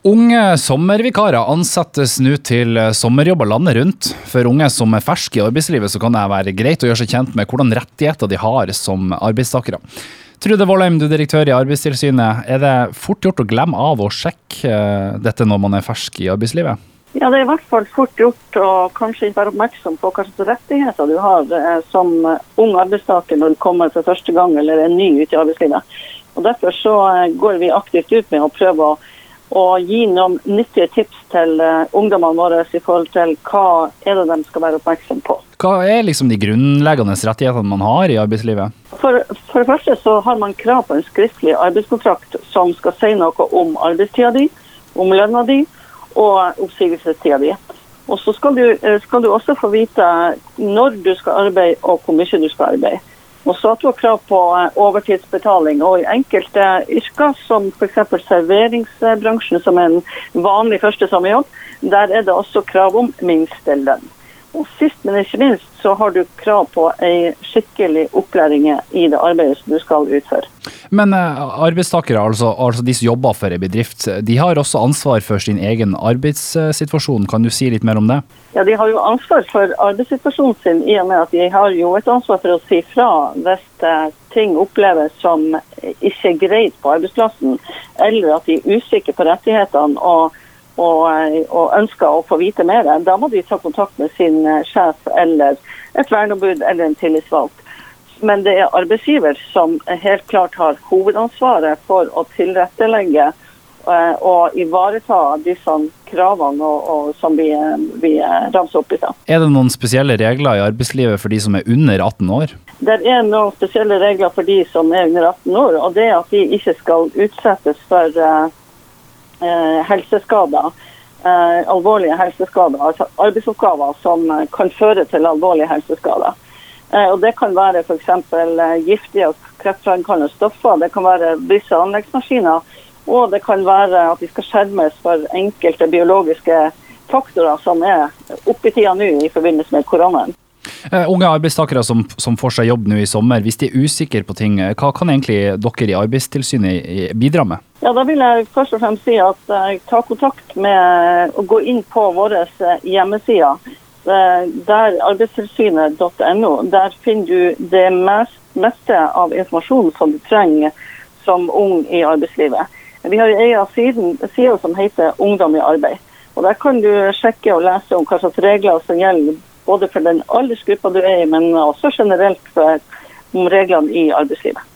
Unge sommervikarer ansettes nå til sommerjobber landet rundt. For unge som er ferske i arbeidslivet, så kan det være greit å gjøre seg kjent med hvordan rettigheter de har som arbeidstakere. Trude Vollheim, du er direktør i Arbeidstilsynet. Er det fort gjort å glemme av å sjekke eh, dette når man er fersk i arbeidslivet? Ja, Det er i hvert fall fort gjort å kanskje være oppmerksom på hva slags rettigheter du har eh, som ung arbeidstaker når du kommer for første gang eller er ny ute i arbeidslivet. Og Derfor så eh, går vi aktivt ut med å prøve å og gi noen nyttige tips til uh, ungdommene våre i forhold til hva er det de skal være oppmerksom på. Hva er liksom de grunnleggende rettighetene man har i arbeidslivet? For, for, det første så har man krav på en skriftlig arbeidskontrakt som skal si noe om arbeidstida di, om lønna di og oppsigelsestida di. Og så skal du, eh, skal du også få vite når du skal arbeide og hvor mye du skal arbeide. Og så at du har krav på eh, overtidsbetaling. Og i enkelte yrker, som f.eks. serveringsbransjen, som er en vanlig første sommerjobb, der er det også krav om minstelønn. Og sist, men ikke minst, så har du krav på ei skikkelig opplæring i det arbeidet som du skal utføre. Men eh, arbeidstakere, altså, altså de som jobber for ei bedrift, de har også ansvar for sin egen arbeidssituasjon. Kan du si litt mer om det? Ja, De har jo ansvar for arbeidssituasjonen sin i og med at de har jo et ansvar for å si fra hvis eh, ting oppleves som ikke greit på arbeidsplassen, eller at de er usikre på rettighetene. og og, eh, og, ønsker å få vite mer, da må de ta kontakt med sin eh, sjef eller et verneombud eller en tillitsvalgt. Men det er arbeidsgiver som helt klart har hovedansvaret for å tilrettelegge eh, og ivareta disse kravene og, og som vi, vi ramser opp i stad. Er det noen spesielle regler i arbeidslivet for de som er under 18 år? Det er noen spesielle regler for de som er under 18 år, og det er at de ikke skal utsettes for helseskader. Eh, alvorlige helseskader, altså arbeidsoppgaver som eh, kan føre til alvorlige helseskader. Eh, og Det kan være f.eks. Eh, giftige og kreftfremkallende stoffer, det kan være bryst- og anleggsmaskiner, og det kan være at de skal skjermes for enkelte biologiske faktorer som er oppe i tida nå i forbindelse med koronaen. Uh, unge arbeidstakere som, som, får seg jobb nå i sommer, hvis de er usikre på ting, hva kan egentlig dere i Arbeidstilsynet bidra med? Ja, Da vil jeg først og fremst si at uh, ta kontakt med å gå inn på våre uh, der arbeidstilsynet.no. Der finner du det mest, meste av informasjon som du trenger som ung i arbeidslivet. Vi har en av side som heter Ungdom i arbeid. Og Der kan du sjekke og lese om hva slags regler som gjelder både for den aldersgruppa du er i, men også generelt for, reglene i arbeidslivet.